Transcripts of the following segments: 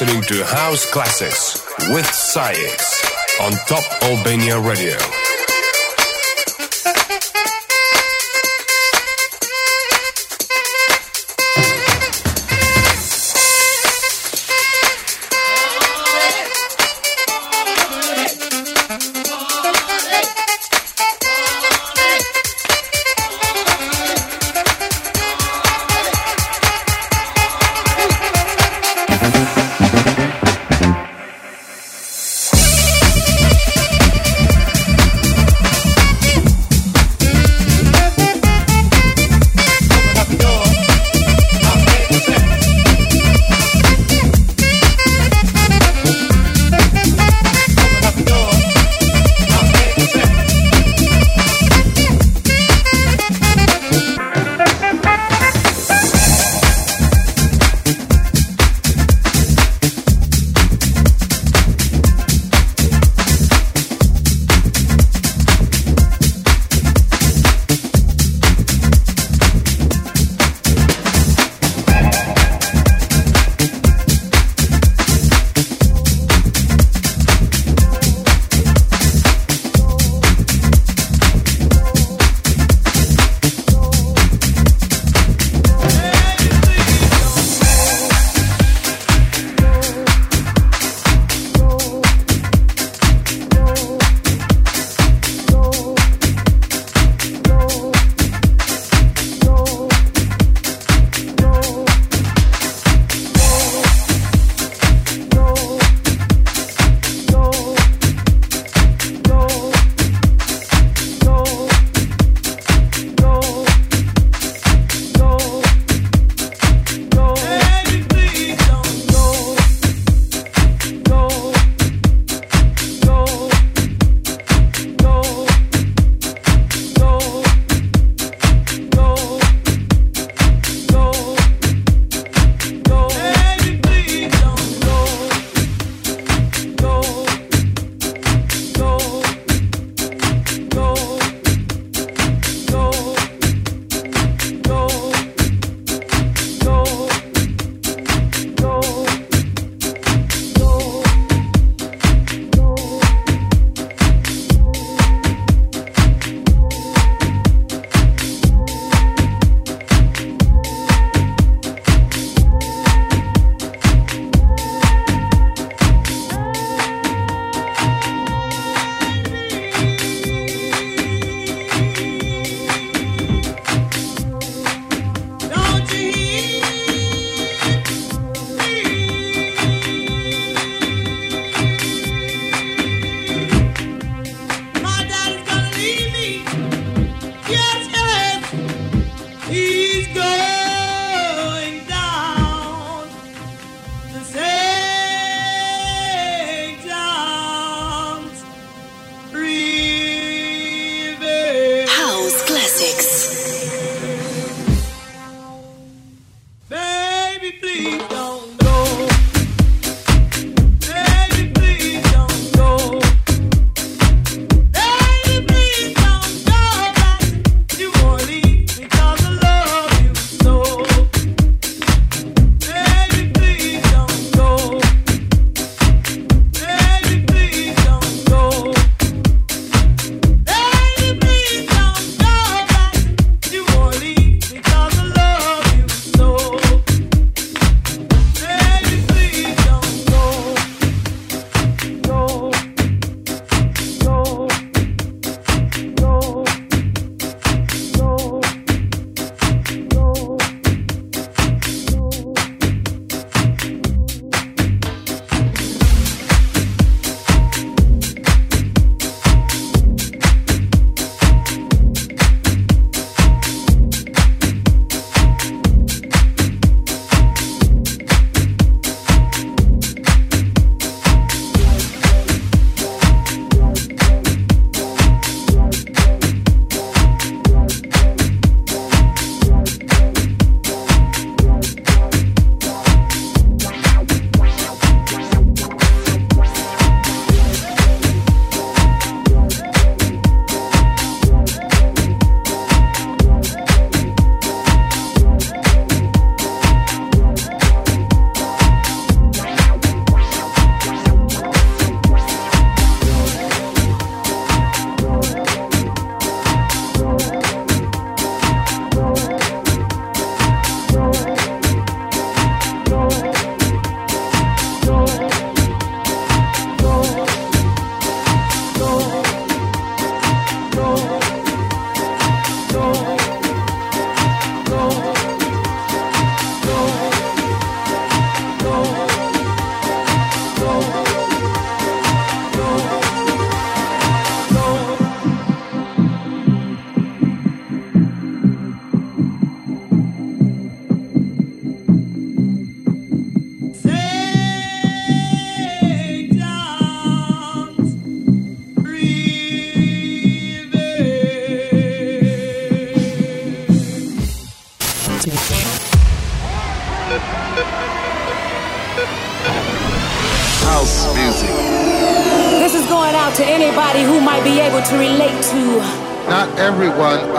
Listening to House Classics with SAIX on Top Albania Radio.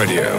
Radio.